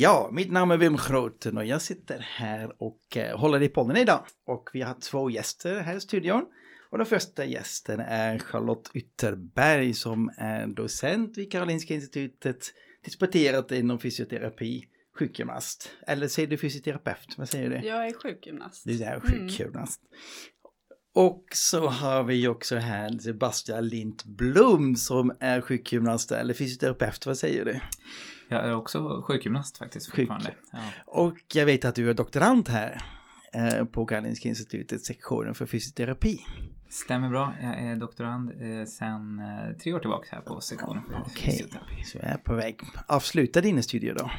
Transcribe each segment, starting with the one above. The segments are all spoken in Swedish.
Ja, mitt namn är Wim Groten och jag sitter här och eh, håller i podden idag. Och vi har två gäster här i studion. Och den första gästen är Charlotte Ytterberg som är docent vid Karolinska Institutet, disputerat inom fysioterapi, sjukgymnast. Eller säger du fysioterapeut? Vad säger du? Jag är sjukgymnast. Du är sjukgymnast. Och så har vi också här Sebastian Lindblom som är sjukgymnast eller fysioterapeut. Vad säger du? Jag är också sjukgymnast faktiskt fortfarande. Ja. Och jag vet att du är doktorand här eh, på Karolinska institutet, sektionen för fysioterapi. Stämmer bra. Jag är doktorand eh, sedan eh, tre år tillbaka här på sektionen för Okej, fysioterapi. så jag är på väg. Avsluta dina studier då.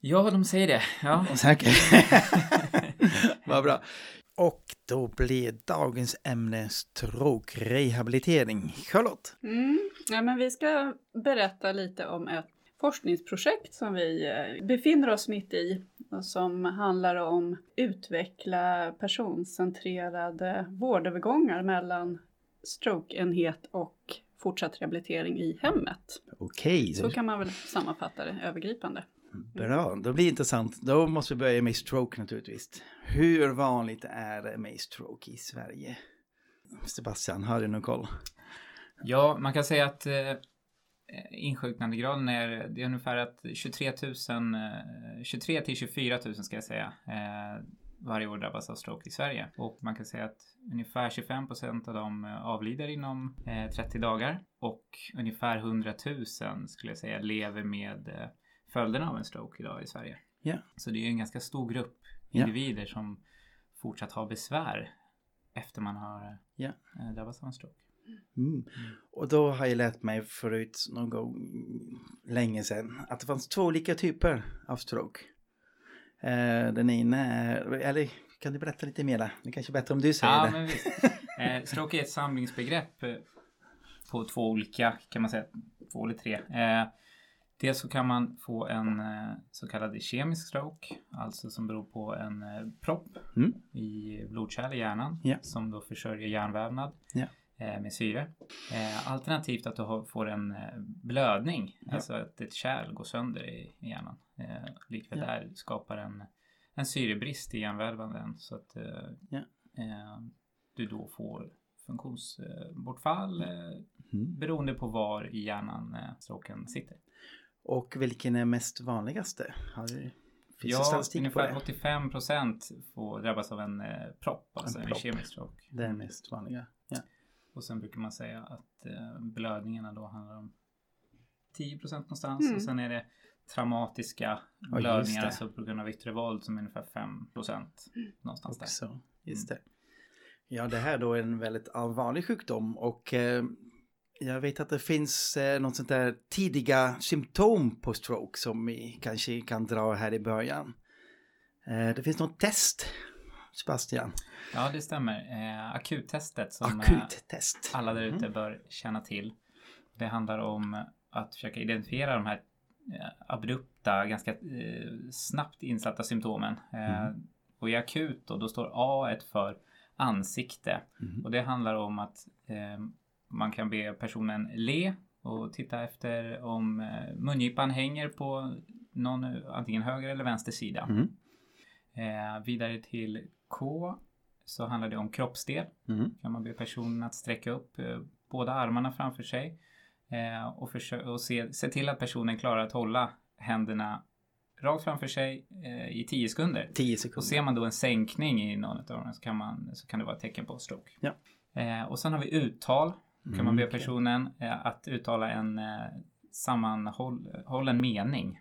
Ja, de säger det. Ja. Okej. Vad bra. Och då blir dagens ämne stroke-rehabilitering. Charlotte? Mm. Ja, men vi ska berätta lite om ett forskningsprojekt som vi eh, befinner oss mitt i och som handlar om utveckla personcentrerade vårdövergångar mellan strokeenhet och fortsatt rehabilitering i hemmet. Okej, Så kan man väl sammanfatta det övergripande. bra. Då blir det intressant. Då måste vi börja med stroke naturligtvis. Hur vanligt är det med stroke i Sverige? Sebastian, har du någon koll? ja, man kan säga att eh, insjuknandegraden är, det är ungefär att 23 000, eh, 23 till 24 000 ska jag säga, eh, varje år drabbas av stroke i Sverige. Och man kan säga att ungefär 25 procent av dem eh, avlider inom eh, 30 dagar och ungefär 100 000 skulle jag säga lever med eh, följderna av en stroke idag i Sverige. Ja. Så det är en ganska stor grupp individer som fortsatt har besvär efter man har eh, drabbats av en stroke. Mm. Och då har jag lärt mig förut någon gång länge sedan att det fanns två olika typer av stroke. Eh, den ena är, eller kan du berätta lite mer? Det är kanske är bättre om du säger Ja, det. men visst. Eh, stroke är ett samlingsbegrepp eh, på två olika, kan man säga, två eller tre. Eh, dels så kan man få en eh, så kallad kemisk stroke, alltså som beror på en eh, propp Mm. i blodkärl i hjärnan Ja. som då försörjer hjärnvävnad Ja. Eh, med syre. Eh, alternativt att du får en eh, blödning, Ja. alltså att ett kärl går sönder i, hjärnan. Likväl Ja. där skapar en, en syrebrist i hjärnvävnaden så att Ja. du då får funktionsbortfall eh, Mm. beroende på var i hjärnan stroken sitter. Och vilken är mest vanligaste? Har du, Ja, ungefär det? 85 procent får drabbas av en eh, propp, alltså en, propp. kemisk stroke. Det är mest vanliga. Och sen brukar man säga att eh, blödningarna då handlar om 10 procent någonstans Mm. och sen är det traumatiska just blödningar, alltså på grund av yttre våld som är ungefär 5 procent någonstans där. Också. Just det. Ja, det här då är en väldigt allvarlig sjukdom och eh, jag vet att det finns eh, något sånt där tidiga symptom på stroke som vi kanske kan dra här i början. Eh, det finns något test, Sebastian. Ja, det stämmer. Eh, akuttestet som eh, Akuttest. alla där ute bör känna till. Det handlar om att försöka identifiera de här eh, abrupta, ganska eh, snabbt insatta symptomen. Eh, Och i akut då, då står A för ansikte. Mhm. Och det handlar om att eh, man kan be personen le och titta efter om eh, mungipan hänger på någon antingen höger eller vänster sida. Mm. Eh, vidare till K så handlar det om kroppsdel Mm. kan man be personen att sträcka upp eh, båda armarna framför sig eh, och, och se, se till att personen klarar att hålla händerna rakt framför sig eh, i 10 sekunder. 10 Och sekunder. ser man då en sänkning i någon av dem så kan, man, så kan det vara ett tecken på stroke. Ja. Eh, och sen har vi uttal. Kan man be Mm, personen eh, att uttala en eh, sammanhållen mening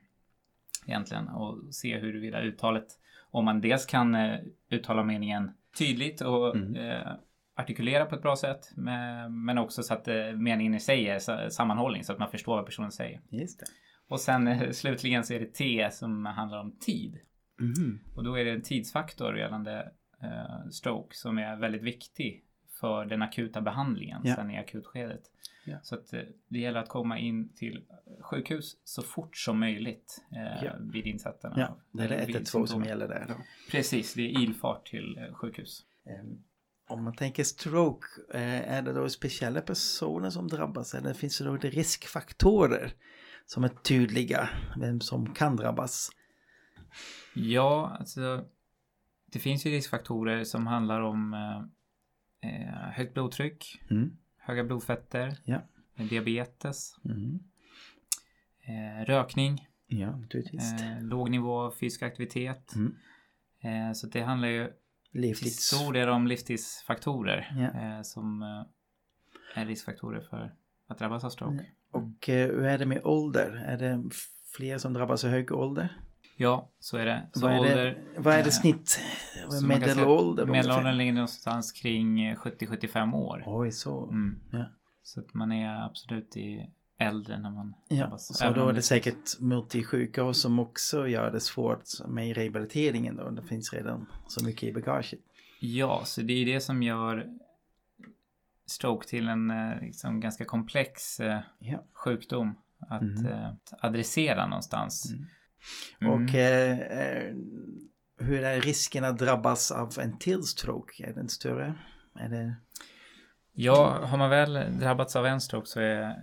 egentligen och se huruvida uttalet, om man dels kan eh, uttala meningen tydligt och Mm. eh, artikulera på ett bra sätt. Men, men också så att eh, meningen i sig är sa- sammanhållning så att man förstår vad personen säger. Just det. Och sen eh, slutligen så är det T som handlar om tid. Mhm. Och då är det en tidsfaktor gällande eh, stroke som är väldigt viktig för den akuta behandlingen Ja. sen i akutskedet. Ja. Så att eh, det gäller att komma in till sjukhus så fort som möjligt eh, Ja. vid insättarna. Ja, det är det Eller vid 112 som gäller där då. Precis, det är ilfart till eh, sjukhus. Ehm, Om man tänker stroke, eh, är det då speciella personer som drabbas eller finns det då riskfaktorer som är tydliga, vem som kan drabbas? Ja, alltså det finns ju riskfaktorer som handlar om eh, eh, högt blodtryck, Mm. höga blodfetter, Ja. diabetes, Mm. eh, rökning, Ja, eh, låg nivå av fysisk aktivitet. Mm. Eh, så det handlar ju till Livstids... stor del om livstidsfaktorer Ja. eh, som eh, är riskfaktorer för att drabbas av stroke. Och eh, hur är det med ålder? Är det fler som drabbas i hög ålder? Ja, så är det. Så vad, är ålder, det vad är det eh, snitt? att Medelålder? Medelåldern ligger någonstans kring 70-75 år. Oj, så. Mm. Ja. Så att man är absolut i äldre när man Ja, drabbas. så då är det säkert multisjuka som också gör det svårt med rehabiliteringen då. Det finns redan så mycket i bagaget. Ja, så det är det som gör stroke till en eh, liksom, ganska komplex eh, Ja. sjukdom att Mhm. eh, att adressera någonstans. Mm. Mm. Och eh, eh, hur är risken att drabbas av en till stroke? Är den större? Är det... Ja, har man väl drabbats av en stroke så är,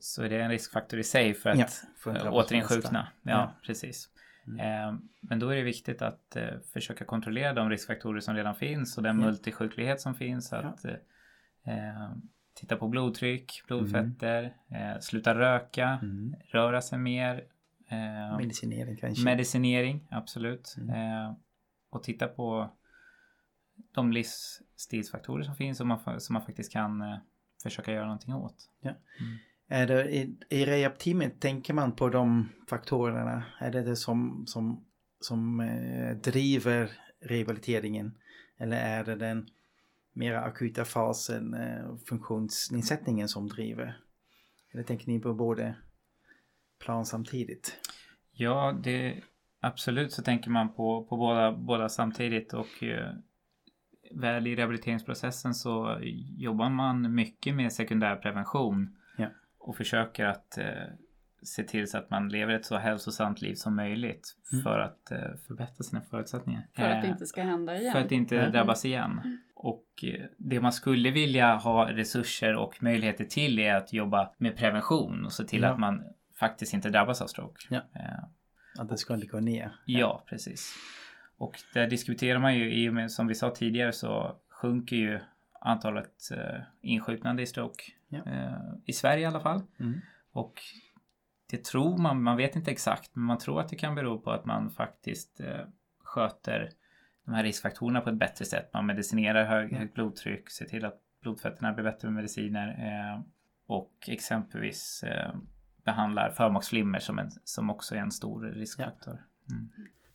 så är det en riskfaktor i sig för att Ja, för återinsjukna. Ja, Ja. precis. Mm. Eh, men då är det viktigt att eh, försöka kontrollera de riskfaktorer som redan finns och den Ja. multisjuklighet som finns. Att eh, eh, titta på blodtryck, blodfetter, eh, sluta röka, Mm. röra sig mer. Eh, Medicinering kanske? medicinering, absolut. Mm. Eh, och titta på de livsstilsfaktorer som finns och man, som man faktiskt kan eh, försöka göra någonting åt. Är det, i, I rehab-teamet tänker man på de faktorerna? Är det det som, som, som eh, driver rehabiliteringen? Eller är det den mera akuta fasen, eh, funktionsnedsättningen som driver? Eller tänker ni på både plan samtidigt? Ja, det, absolut så tänker man på, på båda, båda samtidigt och eh, väl i rehabiliteringsprocessen så jobbar man mycket med sekundär prevention Ja. och försöker att eh, se till så att man lever ett så hälsosamt liv som möjligt Mm. för att eh, förbättra sina förutsättningar. För att det Eh, inte ska hända igen. För att inte Mm. drabbas igen. Och eh, det man skulle vilja ha resurser och möjligheter till är att jobba med prevention och se till Ja. att man faktiskt inte drabbas av stroke. Ja. Eh, Att det ska gå ner? Ja, precis. Och där diskuterar man ju, i och med, som vi sa tidigare så sjunker ju antalet eh, insjuknande i stroke. Ja. Eh, I Sverige i alla fall. Mm. Och det tror man, man vet inte exakt, men man tror att det kan bero på att man faktiskt eh, sköter de här riskfaktorerna på ett bättre sätt. Man medicinerar hög, högt blodtryck, ser till att blodfetterna blir bättre med mediciner eh, och exempelvis eh, behandlar förmaksflimmer som, en, som också är en stor riskfaktor. Mm.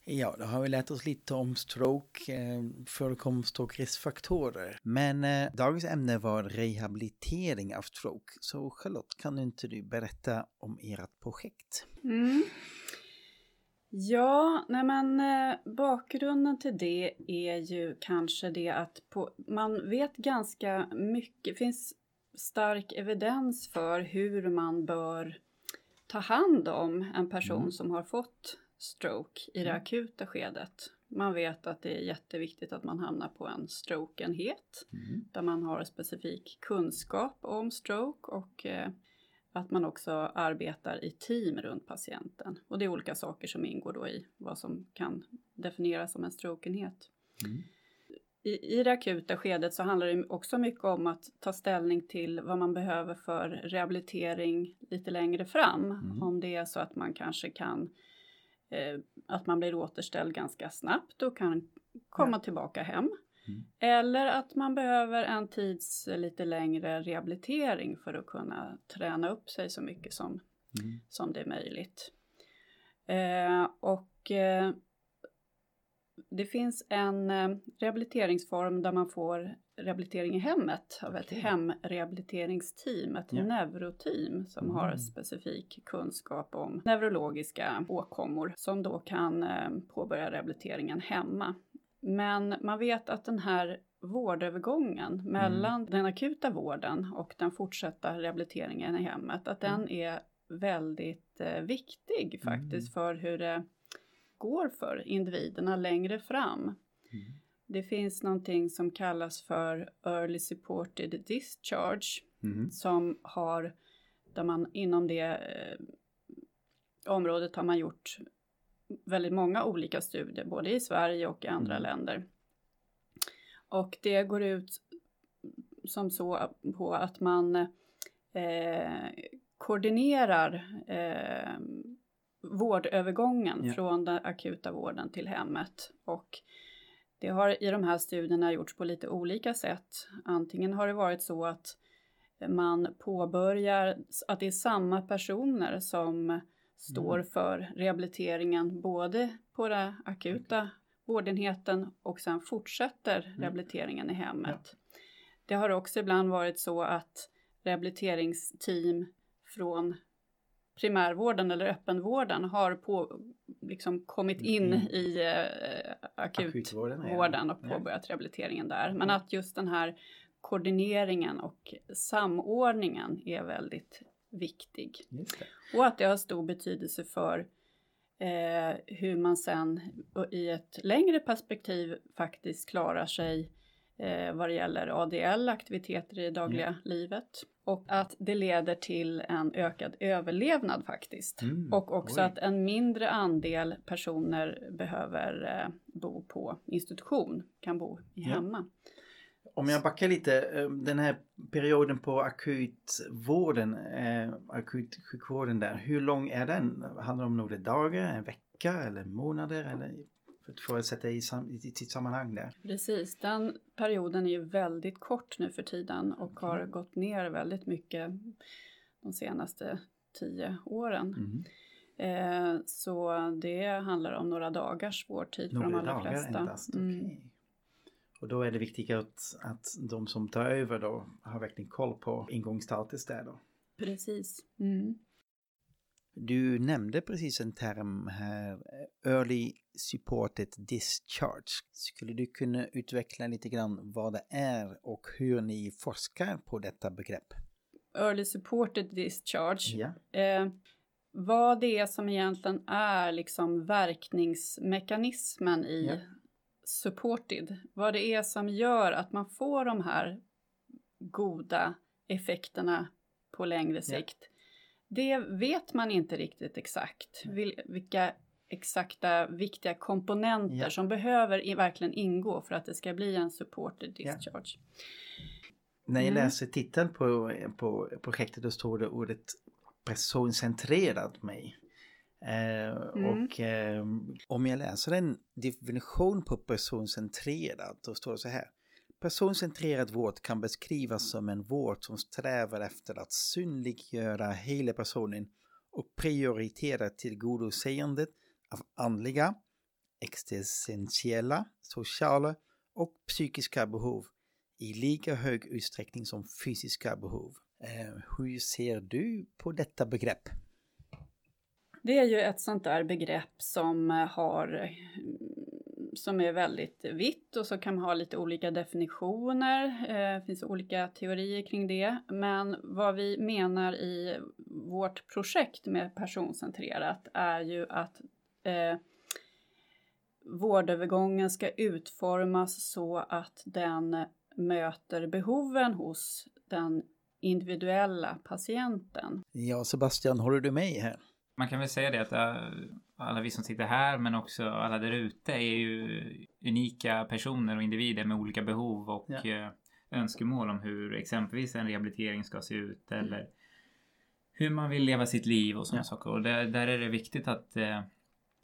Ja, då har vi lärt oss lite om stroke, eh, förekomst och riskfaktorer. Men eh, dagens ämne var rehabilitering av stroke. Så Charlotte, kan inte du berätta om ert projekt? Mm. Ja, nej men eh, bakgrunden till det är ju kanske det att på, man vet ganska mycket, finns stark evidens för hur man bör ta hand om en person Mm. som har fått stroke i det Mm. akuta skedet. Man vet att det är jätteviktigt att man hamnar på en strokeenhet där man har specifik kunskap om stroke och eh, att man också arbetar i team runt patienten. Och det är olika saker som ingår då i vad som kan definieras som en strokeenhet. Mm. I, I det akuta skedet så handlar det också mycket om att ta ställning till vad man behöver för rehabilitering lite längre fram. Mm. Om det är så att man kanske kan eh, att man blir återställd ganska snabbt och kan komma tillbaka hem. Mm. Eller att man behöver en tids eh, lite längre rehabilitering för att kunna träna upp sig så mycket som, Mm. som det är möjligt. Eh, och eh, det finns en eh, rehabiliteringsform där man får rehabilitering i hemmet av ett hemrehabiliteringsteam, ett Ja. neuroteam som Mm. har specifik kunskap om neurologiska åkommor som då kan eh, påbörja rehabiliteringen hemma. Men man vet att den här vårdövergången mellan den akuta vården och den fortsatta rehabiliteringen i hemmet, att den är väldigt eh, viktig faktiskt för hur det går för individerna längre fram. Det finns någonting som kallas för Early Supported Discharge Mhm. som har, där man inom det eh, området har man gjort väldigt många olika studier, både i Sverige och i andra Mm. länder. Och det går ut som så på att man eh, koordinerar eh, vårdövergången Ja. från den akuta vården till hemmet. Och det har i de här studierna gjorts på lite olika sätt. Antingen har det varit så att man påbörjar, att det är samma personer som står Mm. för rehabiliteringen både på den akuta vårdenheten och sen fortsätter Mm. rehabiliteringen i hemmet. Det har också ibland varit så att rehabiliteringsteam från primärvården eller öppenvården har på, liksom kommit in Mm. i eh, akutvården ja. och Ja. påbörjat rehabiliteringen där. Men att just den här koordineringen och samordningen är väldigt viktig. Och att det har stor betydelse för eh, hur man sen i ett längre perspektiv faktiskt klarar sig eh, vad det gäller ADL, aktiviteter i dagliga livet. Och att det leder till en ökad överlevnad faktiskt. Mm, Och också oj. att en mindre andel personer behöver eh, bo på institution, kan bo i Ja. hemma. Om jag backar lite, eh, den här perioden på akutvården, eh, akutsjukvården där, hur lång är den? Handlar det om några dagar, en vecka eller månader? Eller för att få sätta i, sam, i sitt sammanhang där. Precis, den perioden är ju väldigt kort nu för tiden och har gått ner väldigt mycket de senaste tio åren. Mm. Eh, så det handlar om några dagars vårdtid för de Några allra dagar flesta. endast, Mm. Och då är det viktigt att, att de som tar över då har verkligen koll på ingångsstatus där då. Precis. Mm. Du nämnde precis en term här, Early Supported Discharge. Skulle du kunna utveckla lite grann vad det är och hur ni forskar på detta begrepp? Early supported discharge. Ja. Eh, vad det är som egentligen är liksom verkningsmekanismen i Ja. supported. Vad det är som gör att man får de här goda effekterna på längre sikt. Det vet man inte riktigt exakt. Vil- vilka exakta viktiga komponenter Ja. som behöver i, verkligen ingå för att det ska bli en supported discharge. När jag Mm. läser titeln på, på projektet då står det ordet personcentrerat mig. Eh, Mm. Och eh, om jag läser en definition på personcentrerad då står det så här. Personcentrerad vård kan beskrivas som en vård som strävar efter att synliggöra hela personen och prioritera tillgodoseendet av andliga, existentiella, sociala och psykiska behov i lika hög utsträckning som fysiska behov. Eh, hur ser du på detta begrepp? Det är ju ett sånt där begrepp som har som är väldigt vitt och så kan man ha lite olika definitioner. Eh, Det finns olika teorier kring det. Men vad vi menar i vårt projekt med personcentrerat är ju att eh, vårdövergången ska utformas så att den möter behoven hos den individuella patienten. Ja, Sebastian, håller du med här? Man kan väl säga det att äh, alla vi som sitter här men också alla där ute är ju unika personer och individer med olika behov och Ja. eh, önskemål om hur exempelvis en rehabilitering ska se ut eller hur man vill leva sitt liv och sådana Ja. saker. Och där, där är det viktigt att eh,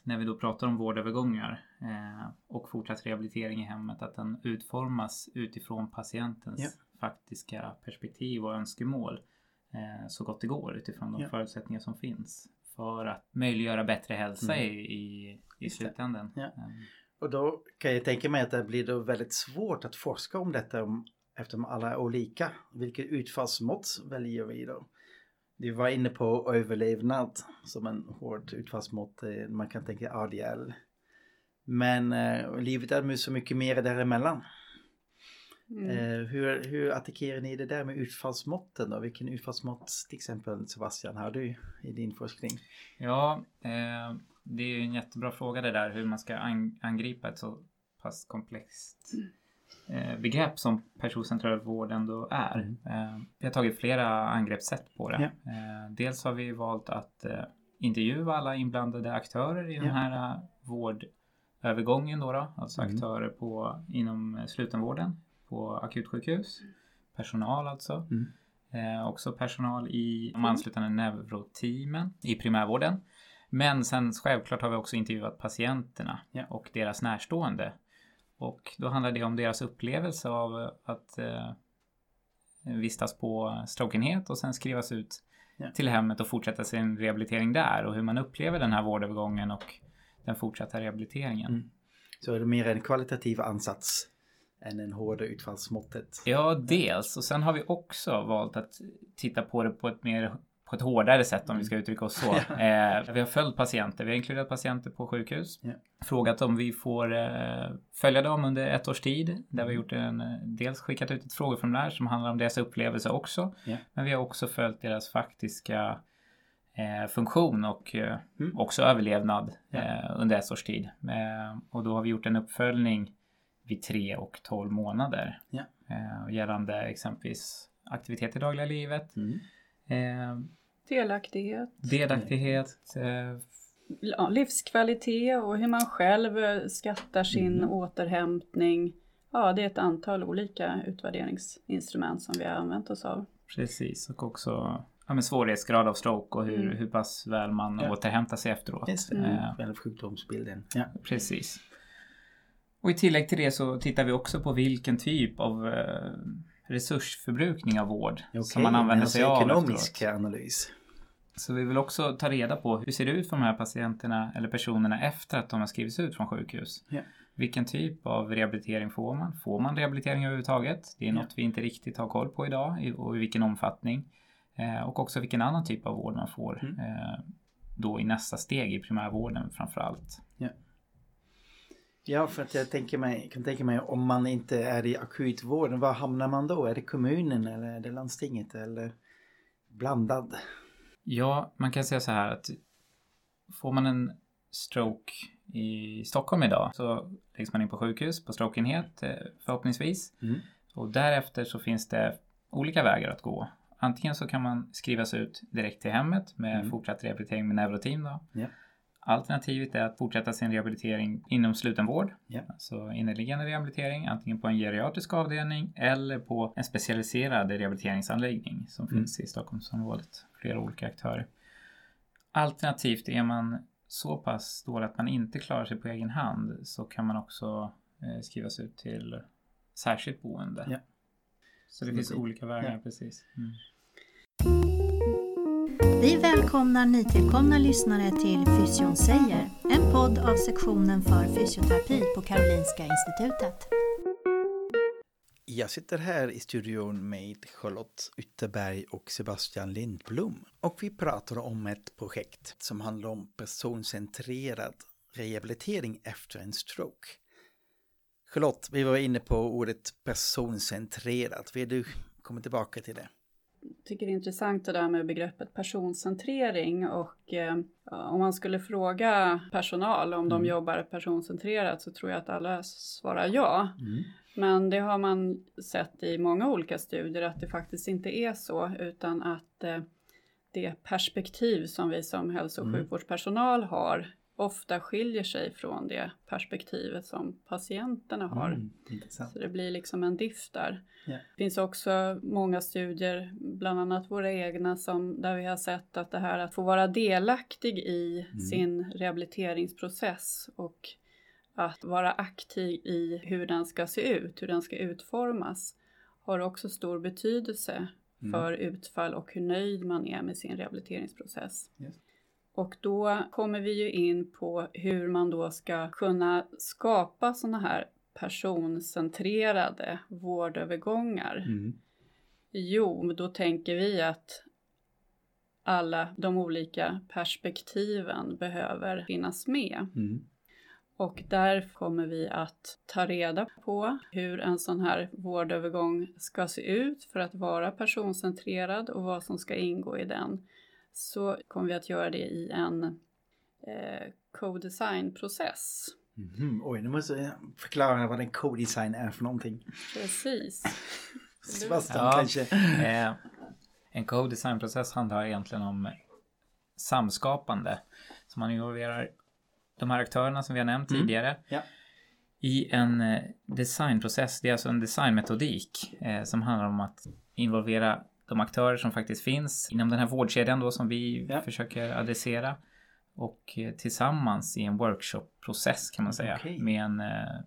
när vi då pratar om vårdövergångar eh, och fortsatt rehabilitering i hemmet att den utformas utifrån patientens Ja. faktiska perspektiv och önskemål eh, så gott det går utifrån de förutsättningar som finns för att möjliggöra bättre hälsa Mm. i, i, i slutändan. Ja. Mm. Och då kan jag tänka mig att det blir då väldigt svårt att forska om detta om, eftersom alla är olika. Vilket utfallsmått väljer vi då? Du var inne på överlevnad som en hårt utfallsmått. eh, Man kan tänka ADL. Men eh, livet är så mycket mer däremellan. Mm. Eh, hur, hur attackerar ni det där med utfallsmåtten då? Vilken utfallsmått till exempel Sebastian har du i din forskning? Ja, eh, det är ju en jättebra fråga det där hur man ska an- angripa ett så pass komplext eh, begrepp som personcentrerad vård ändå är. Eh, vi har tagit flera angreppssätt på det. Eh, dels har vi valt att eh, intervjua alla inblandade aktörer i den Ja. här eh, vårdövergången då, då alltså Mm. aktörer på, inom slutenvården på akutsjukhus, personal alltså. Mm. Eh, också personal i de anslutande neuroteamen i primärvården. Men sen självklart har vi också intervjuat patienterna Ja. och deras närstående. Och då handlar det om deras upplevelse av att eh, vistas på strokeenhet och sen skrivas ut Ja. till hemmet och fortsätta sin rehabilitering där och hur man upplever den här vårdövergången och den fortsatta rehabiliteringen. Mm. Så är det mer en kvalitativ ansats än en hårda utfallsmåttet? Ja, dels. Och sen har vi också valt att titta på det på ett mer på ett hårdare sätt om vi ska uttrycka oss så. Eh, vi har följt patienter, vi har inkluderat patienter på sjukhus. Ja. Frågat om vi får eh, följa dem under ett års tid. Där vi har gjort en, eh, dels skickat ut ett frågeformulär som handlar om deras upplevelse också. Ja. Men vi har också följt deras faktiska eh, funktion och eh, Mm. också överlevnad eh, under ett års tid. Och då har vi gjort en uppföljning vid tre och 12 månader. Ja. Eh, gällande exempelvis aktivitet i dagliga livet, Mm. eh, Delaktighet, delaktighet, eh, ja, livskvalitet och hur man själv eh, skattar sin Mm. återhämtning. Ja, det är ett antal olika utvärderingsinstrument som vi har använt oss av. precis. Och också ja, men svårighetsgrad av stroke och hur, Mm. hur pass väl man Ja. återhämtar sig efteråt. Just det, Mm. Eh, själva sjukdomsbilden. Ja. Precis. Och i tillägg till det så tittar vi också på vilken typ av eh, resursförbrukning av vård som Okej, man använder alltså sig av ekonomisk efteråt. analys. Så vi vill också ta reda på hur ser det ut för de här patienterna eller personerna efter att de har skrivits ut från sjukhus. Ja. Vilken typ av rehabilitering får man? Får man rehabilitering överhuvudtaget? Det är något vi inte riktigt har koll på idag och i vilken omfattning. Eh, och också vilken annan typ av vård man får Mm. eh, då i nästa steg i primärvården framför allt. Ja, för att jag tänker mig, kan tänka mig om man inte är i akutvården, var hamnar man då? Är det kommunen eller är det landstinget eller blandad? Ja, man kan säga så här att får man en stroke i Stockholm idag så läggs man in på sjukhus på strokeenhet eh, förhoppningsvis. Mm. Och därefter så finns det olika vägar att gå. Antingen så kan man skrivas ut direkt till hemmet med Mm. fortsatt rehabilitering med neuroteam då. Ja. Alternativet är att fortsätta sin rehabilitering inom slutenvård. Ja. Alltså inneliggande rehabilitering, antingen på en geriatrisk avdelning eller på en specialiserad rehabiliteringsanläggning som Mm. finns i Stockholmsområdet. Flera olika aktörer. Alternativt är man så pass dålig att man inte klarar sig på egen hand så kan man också eh, skrivas ut till särskilt boende. Ja. Så det Så finns det olika vägar, ja. precis. Mm. Vi välkomnar nytillkomna lyssnare till Fysion säger, en podd av sektionen för fysioterapi på Karolinska Institutet. Jag sitter här i studion med Charlotte Ytterberg och Sebastian Lindblom. Och vi pratar om ett projekt som handlar om personcentrerad rehabilitering efter en stroke. Charlotte, vi var inne på ordet personcentrerat. Vill du komma tillbaka till det? Tycker det är intressant det där med begreppet personcentrering och eh, om man skulle fråga personal om de Mm. jobbar personcentrerat så tror jag att alla svarar ja. Mm. Men det har man sett i många olika studier att det faktiskt inte är så utan att eh, det perspektiv som vi som hälso och Mm. sjukvårdspersonal har ofta skiljer sig från det perspektivet som patienterna har. Mm. Så det blir liksom en diff där. Ja. Det finns också många studier, bland annat våra egna, som, där vi har sett att det här att få vara delaktig i Mm. sin rehabiliteringsprocess och att vara aktiv i hur den ska se ut, hur den ska utformas, har också stor betydelse Mm. för utfall och hur nöjd man är med sin rehabiliteringsprocess. Yes. Och då kommer vi ju in på hur man då ska kunna skapa sådana här personcentrerade vårdövergångar. Mm. Jo, då tänker vi att alla de olika perspektiven behöver finnas med. Mm. Och där kommer vi att ta reda på hur en sån här vårdövergång ska se ut för att vara personcentrerad och vad som ska ingå i den. Så kommer vi att göra det i en eh, co-design-process. Mhm. Oj, nu måste jag förklara vad en co-design är för någonting. Precis. Sebastian Ja. kanske. Eh, en co-designprocess handlar egentligen om samskapande. Så man involverar de här aktörerna som vi har nämnt Mm. tidigare Ja. i en eh, designprocess. Det är alltså en designmetodik eh, som handlar om att involvera de aktörer som faktiskt finns inom den här vårdkedjan då som vi Ja. försöker adressera och eh, tillsammans i en workshopprocess kan man säga Okej. med en, eh,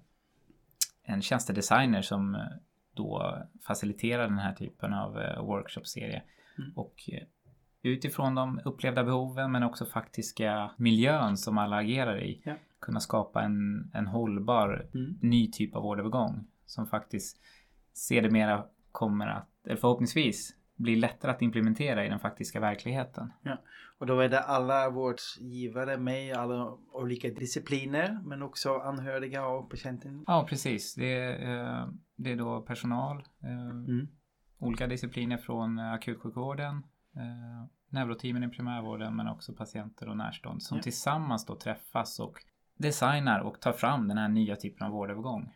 en tjänstedesigner som eh, då faciliterar den här typen av workshopserie Mm. och utifrån de upplevda behoven men också faktiska miljön som alla agerar i Ja. kunna skapa en, en hållbar Mm. ny typ av vårdövergång som faktiskt sedermera kommer att, eller förhoppningsvis, bli lättare att implementera i den faktiska verkligheten. Och då är det alla vårdgivare med i alla olika discipliner men också anhöriga och patienten. Ja, precis. Det är, eh, det är då personal, eh, Mm. olika discipliner från eh, akutsjukvården, neuroteamen i primärvården men också patienter och närstående som Ja. tillsammans då träffas och designar och tar fram den här nya typen av vårdövergång.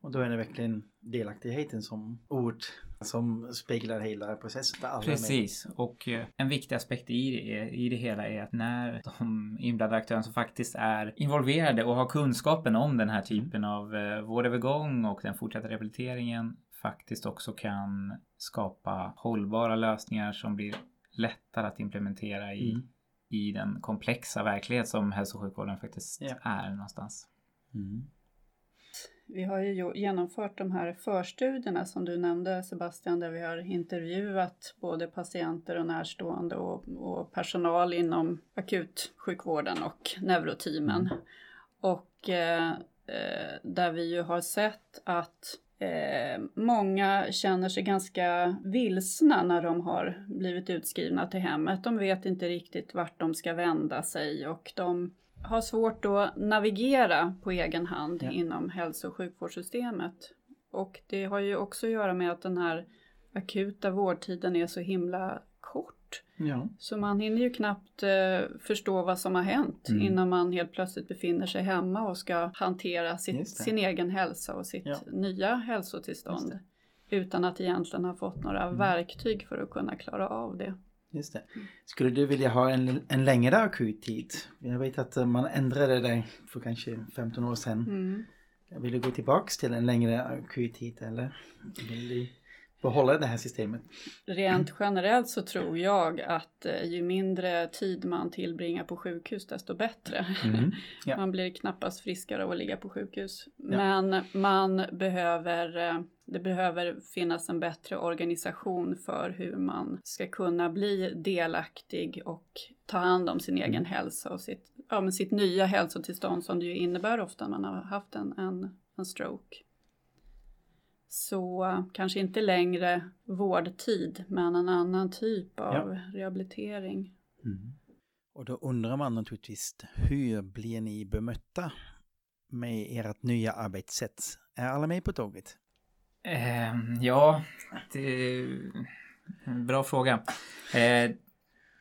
Och då är det verkligen delaktigheten som ord som speglar hela processen. Är med. Precis, och eh, en viktig aspekt i det, i det hela är att när de inblandade aktörerna som faktiskt är involverade och har kunskapen om den här typen av eh, vårdövergång och den fortsatta rehabiliteringen faktiskt också kan skapa hållbara lösningar som blir lättare att implementera i, Mm. i den komplexa verklighet som hälso och sjukvården faktiskt Ja. är någonstans. Mm. Vi har ju genomfört de här förstudierna som du nämnde Sebastian där vi har intervjuat både patienter och närstående och, och personal inom akutsjukvården och neuroteamen. Och eh, eh, där vi ju har sett att eh, många känner sig ganska vilsna när de har blivit utskrivna till hemmet. De vet inte riktigt vart de ska vända sig och de har svårt att navigera på egen hand Ja. inom hälso och sjukvårdssystemet. Och det har ju också att göra med att den här akuta vårdtiden är så himla kort. Ja. Så man hinner ju knappt eh, förstå vad som har hänt Mm. innan man helt plötsligt befinner sig hemma och ska hantera sitt, sin egen hälsa och sitt Ja. nya hälsotillstånd. Utan att egentligen ha fått några Mm. verktyg för att kunna klara av det. Just det. Skulle du vilja ha en, en längre akuttid? Jag vet att man ändrade det för kanske 15 år sedan. Mm. Vill du gå tillbaks till en längre akuttid eller vill du behålla det här systemet? Rent generellt så tror jag att eh, ju mindre tid man tillbringar på sjukhus desto bättre. Mm. Ja. Man blir knappast friskare av att ligga på sjukhus. Ja. Men man behöver, eh, det behöver finnas en bättre organisation för hur man ska kunna bli delaktig och ta hand om sin egen Mm. hälsa och sitt, ja, men sitt nya hälsotillstånd som det ju innebär ofta när man har haft en, en, en stroke. Så kanske inte längre vårdtid men en annan typ av rehabilitering. Mm. Och då undrar man naturligtvis hur blir ni bemötta med ert nya arbetssätt? Är alla med på tåget? Eh, ja, det är en bra fråga. Eh,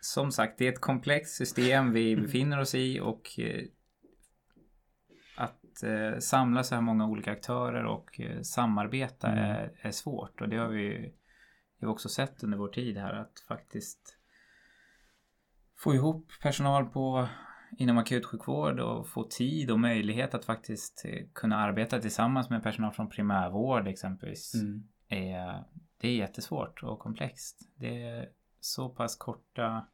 som sagt, det är ett komplext system vi befinner oss i och eh, att eh, samla så här många olika aktörer och eh, samarbeta Mm. är, är svårt och det har vi, vi också sett under vår tid här att faktiskt få ihop personal på inom akutsjukvård och få tid och möjlighet att faktiskt eh, kunna arbeta tillsammans med personal från primärvård exempelvis Mm. är, det är jättesvårt och komplext. Det är så pass korta,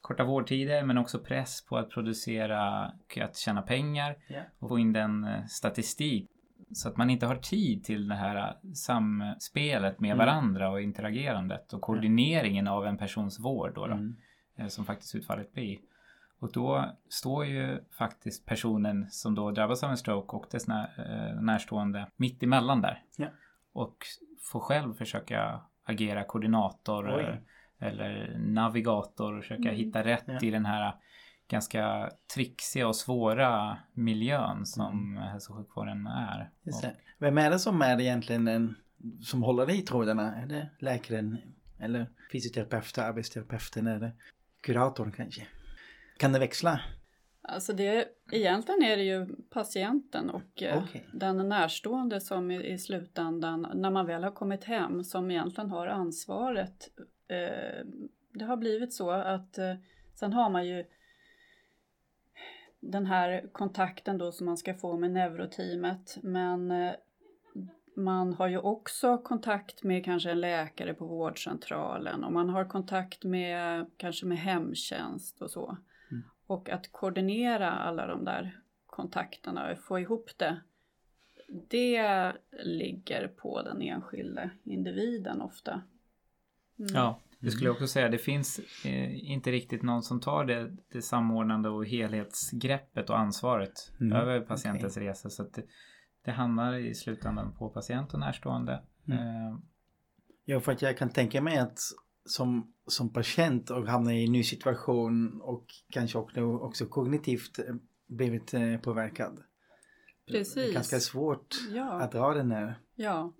korta vårdtider men också press på att producera och att tjäna pengar Ja. och få in den eh, statistik så att man inte har tid till det här eh, samspelet med Mm. varandra och interagerandet och koordineringen av en persons vård då, då Mm. eh, som faktiskt utfallet blir. Och då står ju faktiskt personen som då drabbas av en stroke och dess när, närstående mitt emellan där. Ja. Och får själv försöka agera koordinator Oj. Eller, navigator och försöka Mm. hitta rätt Ja. i den här ganska trixiga och svåra miljön som Mm. hälso och sjukvården är. Just det. Vem är det som är egentligen den som håller i trådarna? Är det läkaren eller fysioterapeuten, arbetsterapeuten eller kuratorn kanske? Kan det växla? Alltså det, egentligen är det ju patienten och eh, Okej. den närstående som i, i slutändan, när man väl har kommit hem, som egentligen har ansvaret. Eh, det har blivit så att eh, sen har man ju den här kontakten då som man ska få med neuroteamet men eh, man har ju också kontakt med kanske en läkare på vårdcentralen och man har kontakt med kanske med hemtjänst och så. Mm. Och att koordinera alla de där kontakterna och få ihop det. Det ligger på den enskilde individen ofta. Mm. Ja, det skulle jag också säga. Det finns eh, inte riktigt någon som tar det, det samordnande och helhetsgreppet och ansvaret Mm, över patientens resa. Så att det, det hamnar i slutändan på patient och närstående. Mm. Eh, Ja, för att jag kan tänka mig att som, som patient och hamna i en ny situation och kanske också, också kognitivt eh, blivit eh, påverkad. Det är Precis. ganska svårt Ja. att dra den här. Ja,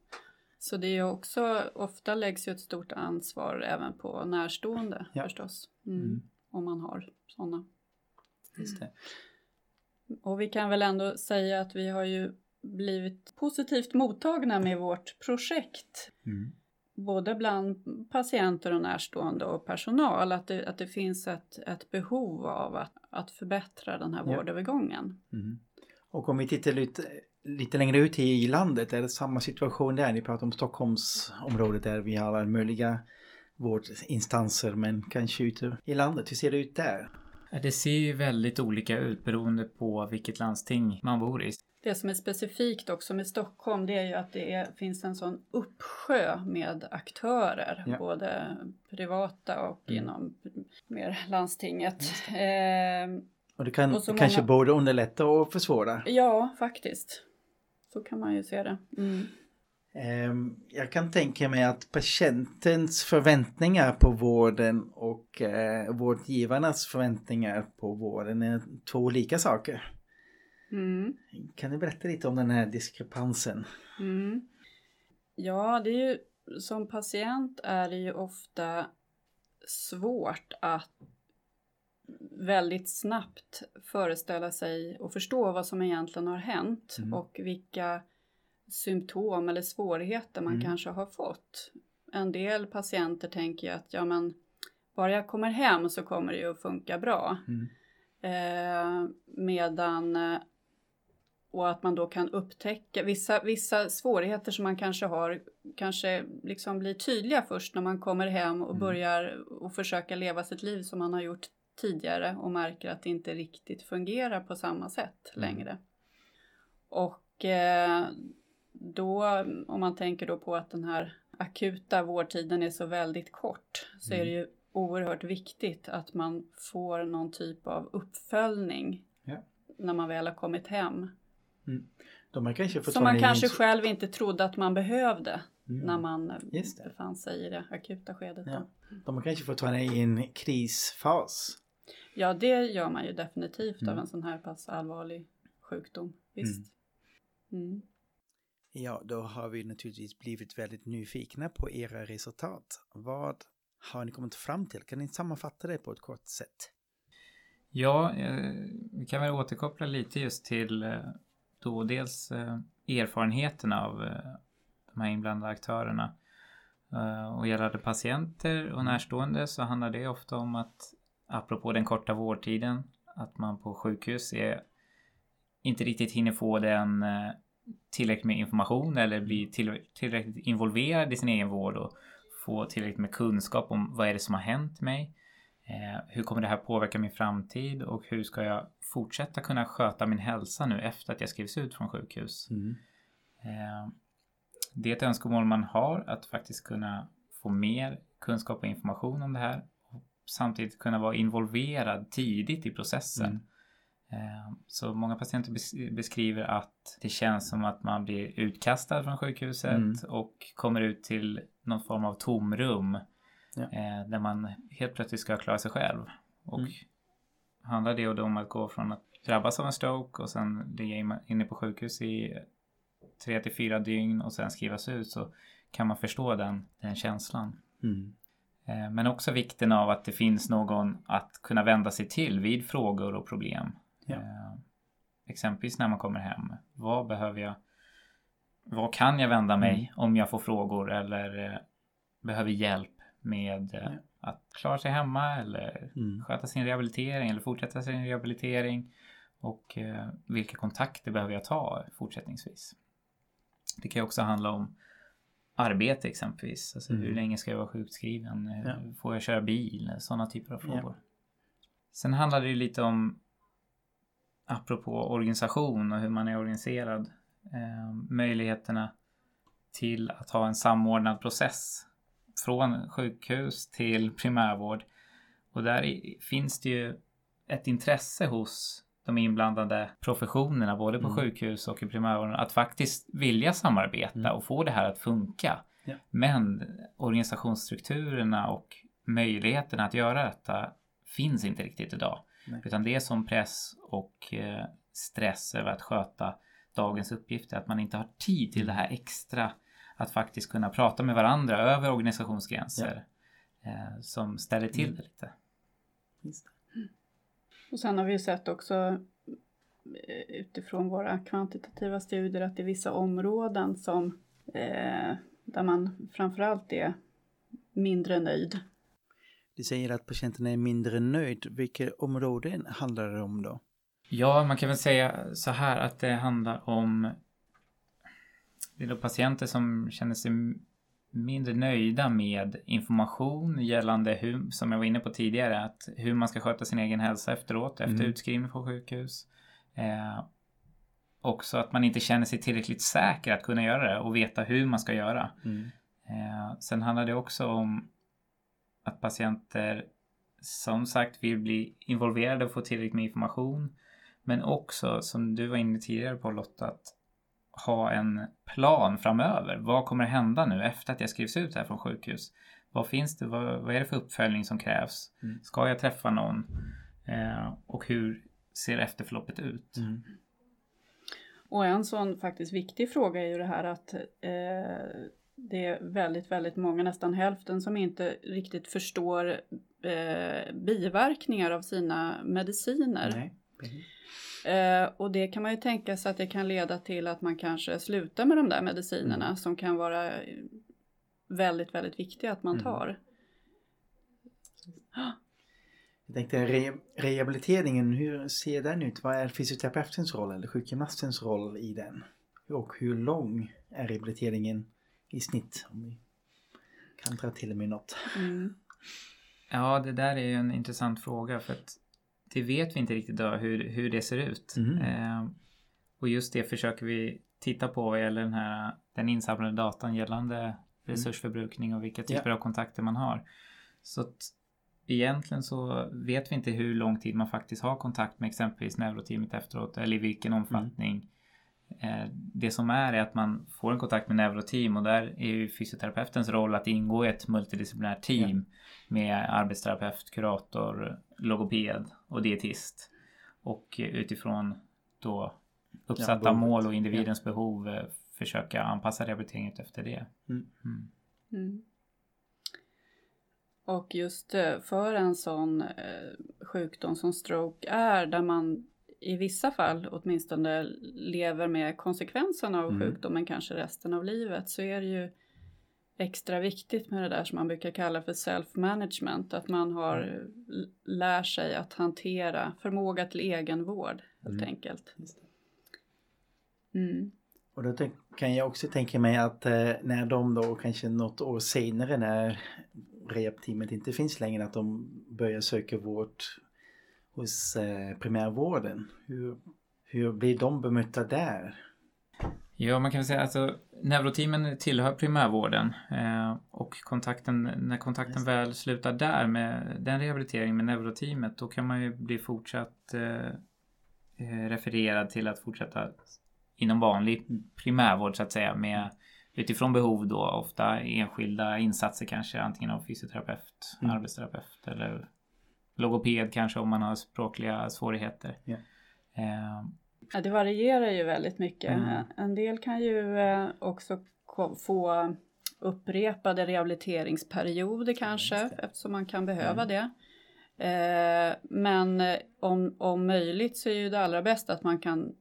så det är också, ofta läggs ju ett stort ansvar även på närstående Ja. förstås. Mm. Mm. Om man har sådana. Just det. Och vi kan väl ändå säga att vi har ju blivit positivt mottagna med vårt projekt. Mm. Både bland patienter och närstående och personal. Att det, att det finns ett, ett behov av att, att förbättra den här Ja. vårdövergången. Mm. Och om vi tittar lite, lite längre ut i landet, är det samma situation där? Ni pratar om Stockholmsområdet där vi har alla möjliga vårdinstanser men kanske ute i landet. Hur ser det ut där? det ser ju väldigt olika ut beroende på vilket landsting man bor i. Det som är specifikt också med Stockholm det är ju att det är, finns en sån uppsjö med aktörer. Ja. Både privata och Mm. inom mer landstinget. Eh, Och det kan Och kanske många- både underlätta och försvåra. ja, faktiskt. Så kan man ju se det. Mm. Ehm, Jag kan tänka mig att patientens förväntningar på vården och eh, vårdgivarnas förväntningar på vården är två olika saker. Mm. Kan du berätta lite om den här diskrepansen? Mm. Ja, det är ju som patient är det ju ofta svårt att väldigt snabbt föreställa sig och förstå vad som egentligen har hänt Mm. och vilka symptom eller svårigheter man Mm. kanske har fått. En del patienter tänker ju att ja men bara jag kommer hem så kommer det ju att funka bra. Mm. Eh, medan eh, och att man då kan upptäcka vissa, vissa svårigheter som man kanske har kanske liksom blir tydliga först när man kommer hem och Mm. börjar och försöka leva sitt liv som man har gjort tidigare och märker att det inte riktigt fungerar på samma sätt Mm. längre. Och eh, då om man tänker då på att den här akuta vårdtiden är så väldigt kort så är det ju oerhört viktigt att man får någon typ av uppföljning Ja. när man väl har kommit hem. Har kanske Som man kanske ingen- själv inte trodde att man behövde Mm. när man befann sig i det akuta skedet. Ja. De är kanske fortfarande i en krisfas. Ja det gör man ju definitivt Mm. av en sån här pass allvarlig sjukdom. Visst. Mm. Ja, då har vi naturligtvis blivit väldigt nyfikna på era resultat. Vad har ni kommit fram till? Kan ni sammanfatta det på ett kort sätt? Ja, eh, vi kan väl återkoppla lite just till eh, då dels eh, erfarenheterna av eh, de här inblandade aktörerna. Eh, och gällande patienter och närstående så handlar det ofta om att apropå den korta vårdtiden att man på sjukhus är, inte riktigt hinner få den eh, tillräckligt med information eller blir till, tillräckligt involverad i sin egen vård och få tillräckligt med kunskap om vad är det som har hänt mig. Eh, hur kommer det här påverka min framtid och hur ska jag fortsätta kunna sköta min hälsa nu efter att jag skrivs ut från sjukhus? Mm. Eh, det är ett önskemål man har att faktiskt kunna få mer kunskap och information om det här. Samtidigt kunna vara involverad tidigt i processen. Mm. Eh, Så många patienter bes- beskriver att det känns som att man blir utkastad från sjukhuset Mm. och kommer ut till någon form av tomrum Ja. eh, där man helt plötsligt ska klara sig själv. Och Mm. handlar det då om att gå från att drabbas av en stroke och sen ligga in- inne på sjukhus i tre till fyra dygn och sen skrivas ut så kan man förstå den, den känslan. Mm. Eh, Men också vikten av att det finns någon att kunna vända sig till vid frågor och problem. Ja. Eh, Exempelvis när man kommer hem. Vad behöver jag? Vad kan jag vända mig Mm. om jag får frågor eller eh, behöver hjälp med Ja. att klara sig hemma eller Mm. sköta sin rehabilitering eller fortsätta sin rehabilitering. Och vilka kontakter behöver jag ta fortsättningsvis? Det kan också handla om arbete exempelvis. Alltså Mm. hur länge ska jag vara sjukskriven? Ja. Får jag köra bil? Sådana typer av Ja. frågor. Sen handlar det ju lite om apropå organisation och hur man är organiserad. Eh, möjligheterna till att ha en samordnad process från sjukhus till primärvård. Och där finns det ju ett intresse hos de inblandade professionerna, både på Mm. sjukhus och i primärvården, att faktiskt vilja samarbeta Mm. och få det här att funka. Ja. Men organisationsstrukturerna och möjligheterna att göra detta finns inte riktigt idag. Nej. Utan det är som press och eh, stress över att sköta dagens uppgifter, att man inte har tid till det här extra att faktiskt kunna prata med varandra över organisationsgränser eh, som ställer till Mm. det lite. Just det. Och sen har vi ju sett också eh, utifrån våra kvantitativa studier att det är vissa områden som eh, där man framförallt är mindre nöjd. Du säger att patienten är mindre nöjd. Vilka områden handlar det om då? Ja, man kan väl säga så här att det handlar om det är då patienter som känner sig mindre nöjda med information gällande hur, som jag var inne på tidigare, att hur man ska sköta sin egen hälsa efteråt, efter Mm. utskrivning från sjukhus. Eh, också att man inte känner sig tillräckligt säker att kunna göra det och veta hur man ska göra. Mm. Eh, sen handlar det också om att patienter som sagt vill bli involverade och få tillräckligt med information. Men också, som du var inne tidigare på Lotta, att ha en plan framöver. Vad kommer hända nu efter att jag skrivs ut här från sjukhus? Vad finns det? Vad, vad är det för uppföljning som krävs? Mm. Ska jag träffa någon? Eh, och hur ser efterförloppet ut? Mm. Och en sån faktiskt viktig fråga är ju det här att eh, det är väldigt, väldigt många, nästan hälften, som inte riktigt förstår eh, biverkningar av sina mediciner. Nej. Eh, och det kan man ju tänka sig att det kan leda till att man kanske slutar med de där medicinerna Mm. som kan vara väldigt, väldigt viktiga att man Mm. tar. Jag tänkte re rehabiliteringen, hur ser den ut? Vad är fysioterapeutens roll eller sjukgymnastens roll i den? Och hur lång är rehabiliteringen i snitt? Om vi kan dra till med något. Mm. Ja, det där är ju en intressant fråga för att det vet vi inte riktigt idag hur, hur det ser ut. Mhm. Eh, och just det försöker vi titta på vad gäller den här den insamlade datan gällande resursförbrukning och vilka typer Ja. av kontakter man har. Så att egentligen så vet vi inte hur lång tid man faktiskt har kontakt med exempelvis neuroteamet efteråt eller i vilken omfattning. Eh, Det som är är att man får en kontakt med neuroteam och där är ju fysioterapeutens roll att ingå i ett multidisciplinärt team med arbetsterapeut, kurator, logoped och dietist. Och utifrån då uppsatta behovet. mål och individens behov eh, försöka anpassa rehabiliteringen efter det. Mm. Mm. Mm. Och just eh, för en sån eh, sjukdom som stroke är, där man i vissa fall åtminstone lever med konsekvenserna av Mm. sjukdomen kanske resten av livet, så är det ju extra viktigt med det där som man brukar kalla för self-management, att man har l- lär sig att hantera förmåga till egenvård helt Mm. enkelt. Mm. Och då kan jag också tänka mig att eh, när de då kanske något år senare när rehabteamet inte finns längre att de börjar söka vård hos eh, primärvården. Hur, hur blir de bemötta där? Ja, man kan säga alltså neuroteamen tillhör primärvården eh, och kontakten, när kontakten väl slutar där med den rehabiliteringen med neuroteamet då kan man ju bli fortsatt eh, eh refererad till att fortsätta inom vanlig primärvård så att säga med utifrån behov då ofta enskilda insatser kanske antingen av fysioterapeut, mm. arbetsterapeut eller logoped kanske om man har språkliga svårigheter. Yeah. Eh. Ja, det varierar ju väldigt mycket. Mm. En del kan ju eh, också få upprepade rehabiliteringsperioder kanske eftersom man kan behöva mm. det. Eh, men om, om möjligt så är ju det allra bästa att man kan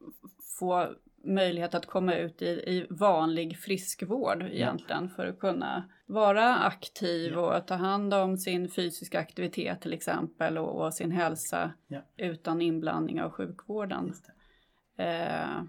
få möjlighet att komma ut i, i vanlig friskvård egentligen ja. för att kunna vara aktiv ja. och ta hand om sin fysiska aktivitet till exempel och, och sin hälsa utan inblandning av sjukvården. Eh,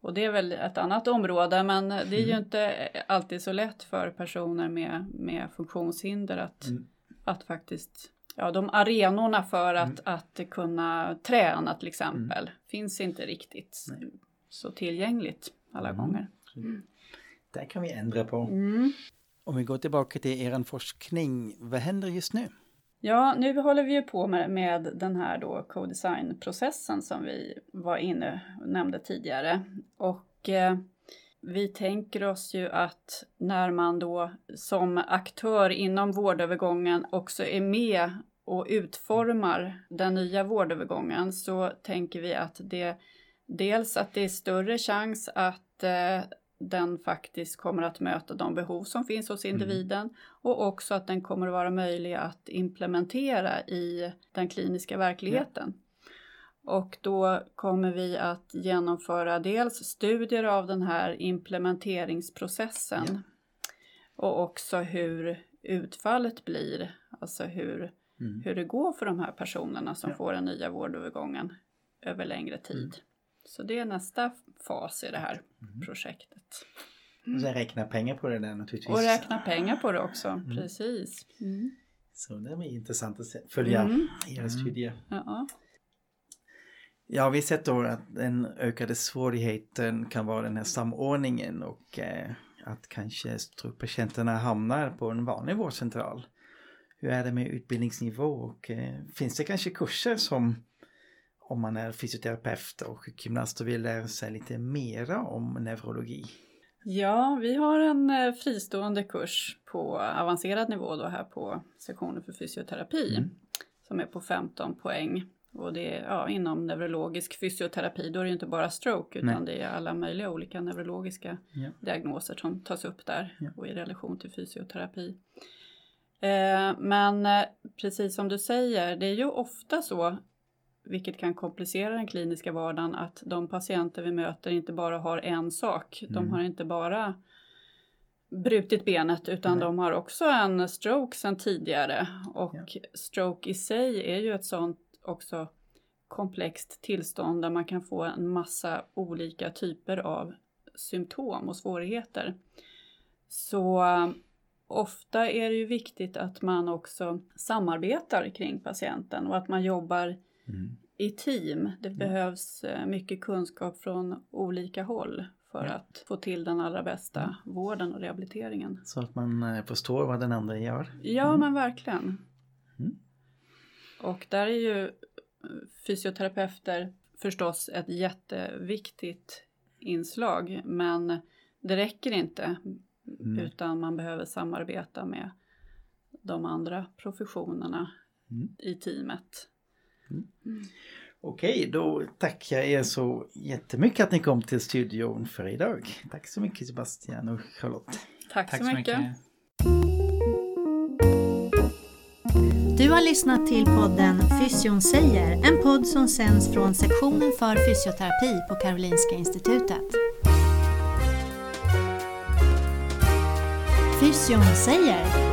och det är väl ett annat område men det är ju mm. inte alltid så lätt för personer med, med funktionshinder att, mm. att faktiskt Ja, de arenorna för att, mm. att kunna träna till exempel mm. finns inte riktigt. Nej så tillgängligt alla mm. gånger. Mm. Det kan vi ändra på. Mm. Om vi går tillbaka till er forskning, vad händer just nu? Ja, nu håller vi ju på med, med den här då co-design-processen som vi var inne och nämnde tidigare. Och eh, vi tänker oss ju att när man då som aktör inom vårdövergången också är med och utformar den nya vårdövergången så tänker vi att det Dels att det är större chans att eh, den faktiskt kommer att möta de behov som finns hos mm. individen mm. och också att den kommer att vara möjlig att implementera i den kliniska verkligheten. Ja. Och då kommer vi att genomföra dels studier av den här implementeringsprocessen ja. och också hur utfallet blir, alltså hur, mm. hur det går för de här personerna som ja. får den nya vårdövergången över längre tid. Mm. Så det är nästa fas i det här mm. projektet. Mm. Och sen räkna pengar på det där naturligtvis. Och räkna pengar på det också, mm. precis. Mm. Så det är intressant att följa mm. era mm. studier. Ja. Ja, vi har sett då att den ökade svårigheten kan vara den här samordningen och eh, att kanske patienterna hamnar på en vanlig vårdcentral. Hur är det med utbildningsnivå och eh, finns det kanske kurser som om man är fysioterapeut och sjukgymnast och vill lära sig lite mera om neurologi? Ja, vi har en eh, fristående kurs på avancerad nivå då här på sektionen för fysioterapi mm. som är på 15 poäng. Och det är ja, inom neurologisk fysioterapi, då är det inte bara stroke utan Nej. det är alla möjliga olika neurologiska ja. diagnoser som tas upp där ja. och i relation till fysioterapi. Eh, men eh, precis som du säger, det är ju ofta så vilket kan komplicera den kliniska vardagen, att de patienter vi möter inte bara har en sak. Mm. De har inte bara brutit benet utan Nej. de har också en stroke sedan tidigare och ja. stroke i sig är ju ett sånt också komplext tillstånd där man kan få en massa olika typer av symptom och svårigheter. Så ofta är det ju viktigt att man också samarbetar kring patienten och att man jobbar mm. i team. Det mm. behövs eh, mycket kunskap från olika håll för ja. att få till den allra bästa mm. vården och rehabiliteringen. Så att man eh, förstår vad den andra gör? Ja, mm. men verkligen. Mm. Och där är ju eh, fysioterapeuter förstås ett jätteviktigt inslag men det räcker inte mm. utan man behöver samarbeta med de andra professionerna mm. i teamet. Mm. Okej, då tackar jag er så jättemycket att ni kom till studion för idag. Tack så mycket Sebastian och Charlotte. Tack, Tack så, mycket. mycket. Du har lyssnat till podden Fysion säger, en podd som sänds från sektionen för fysioterapi på Karolinska Institutet. Fysion säger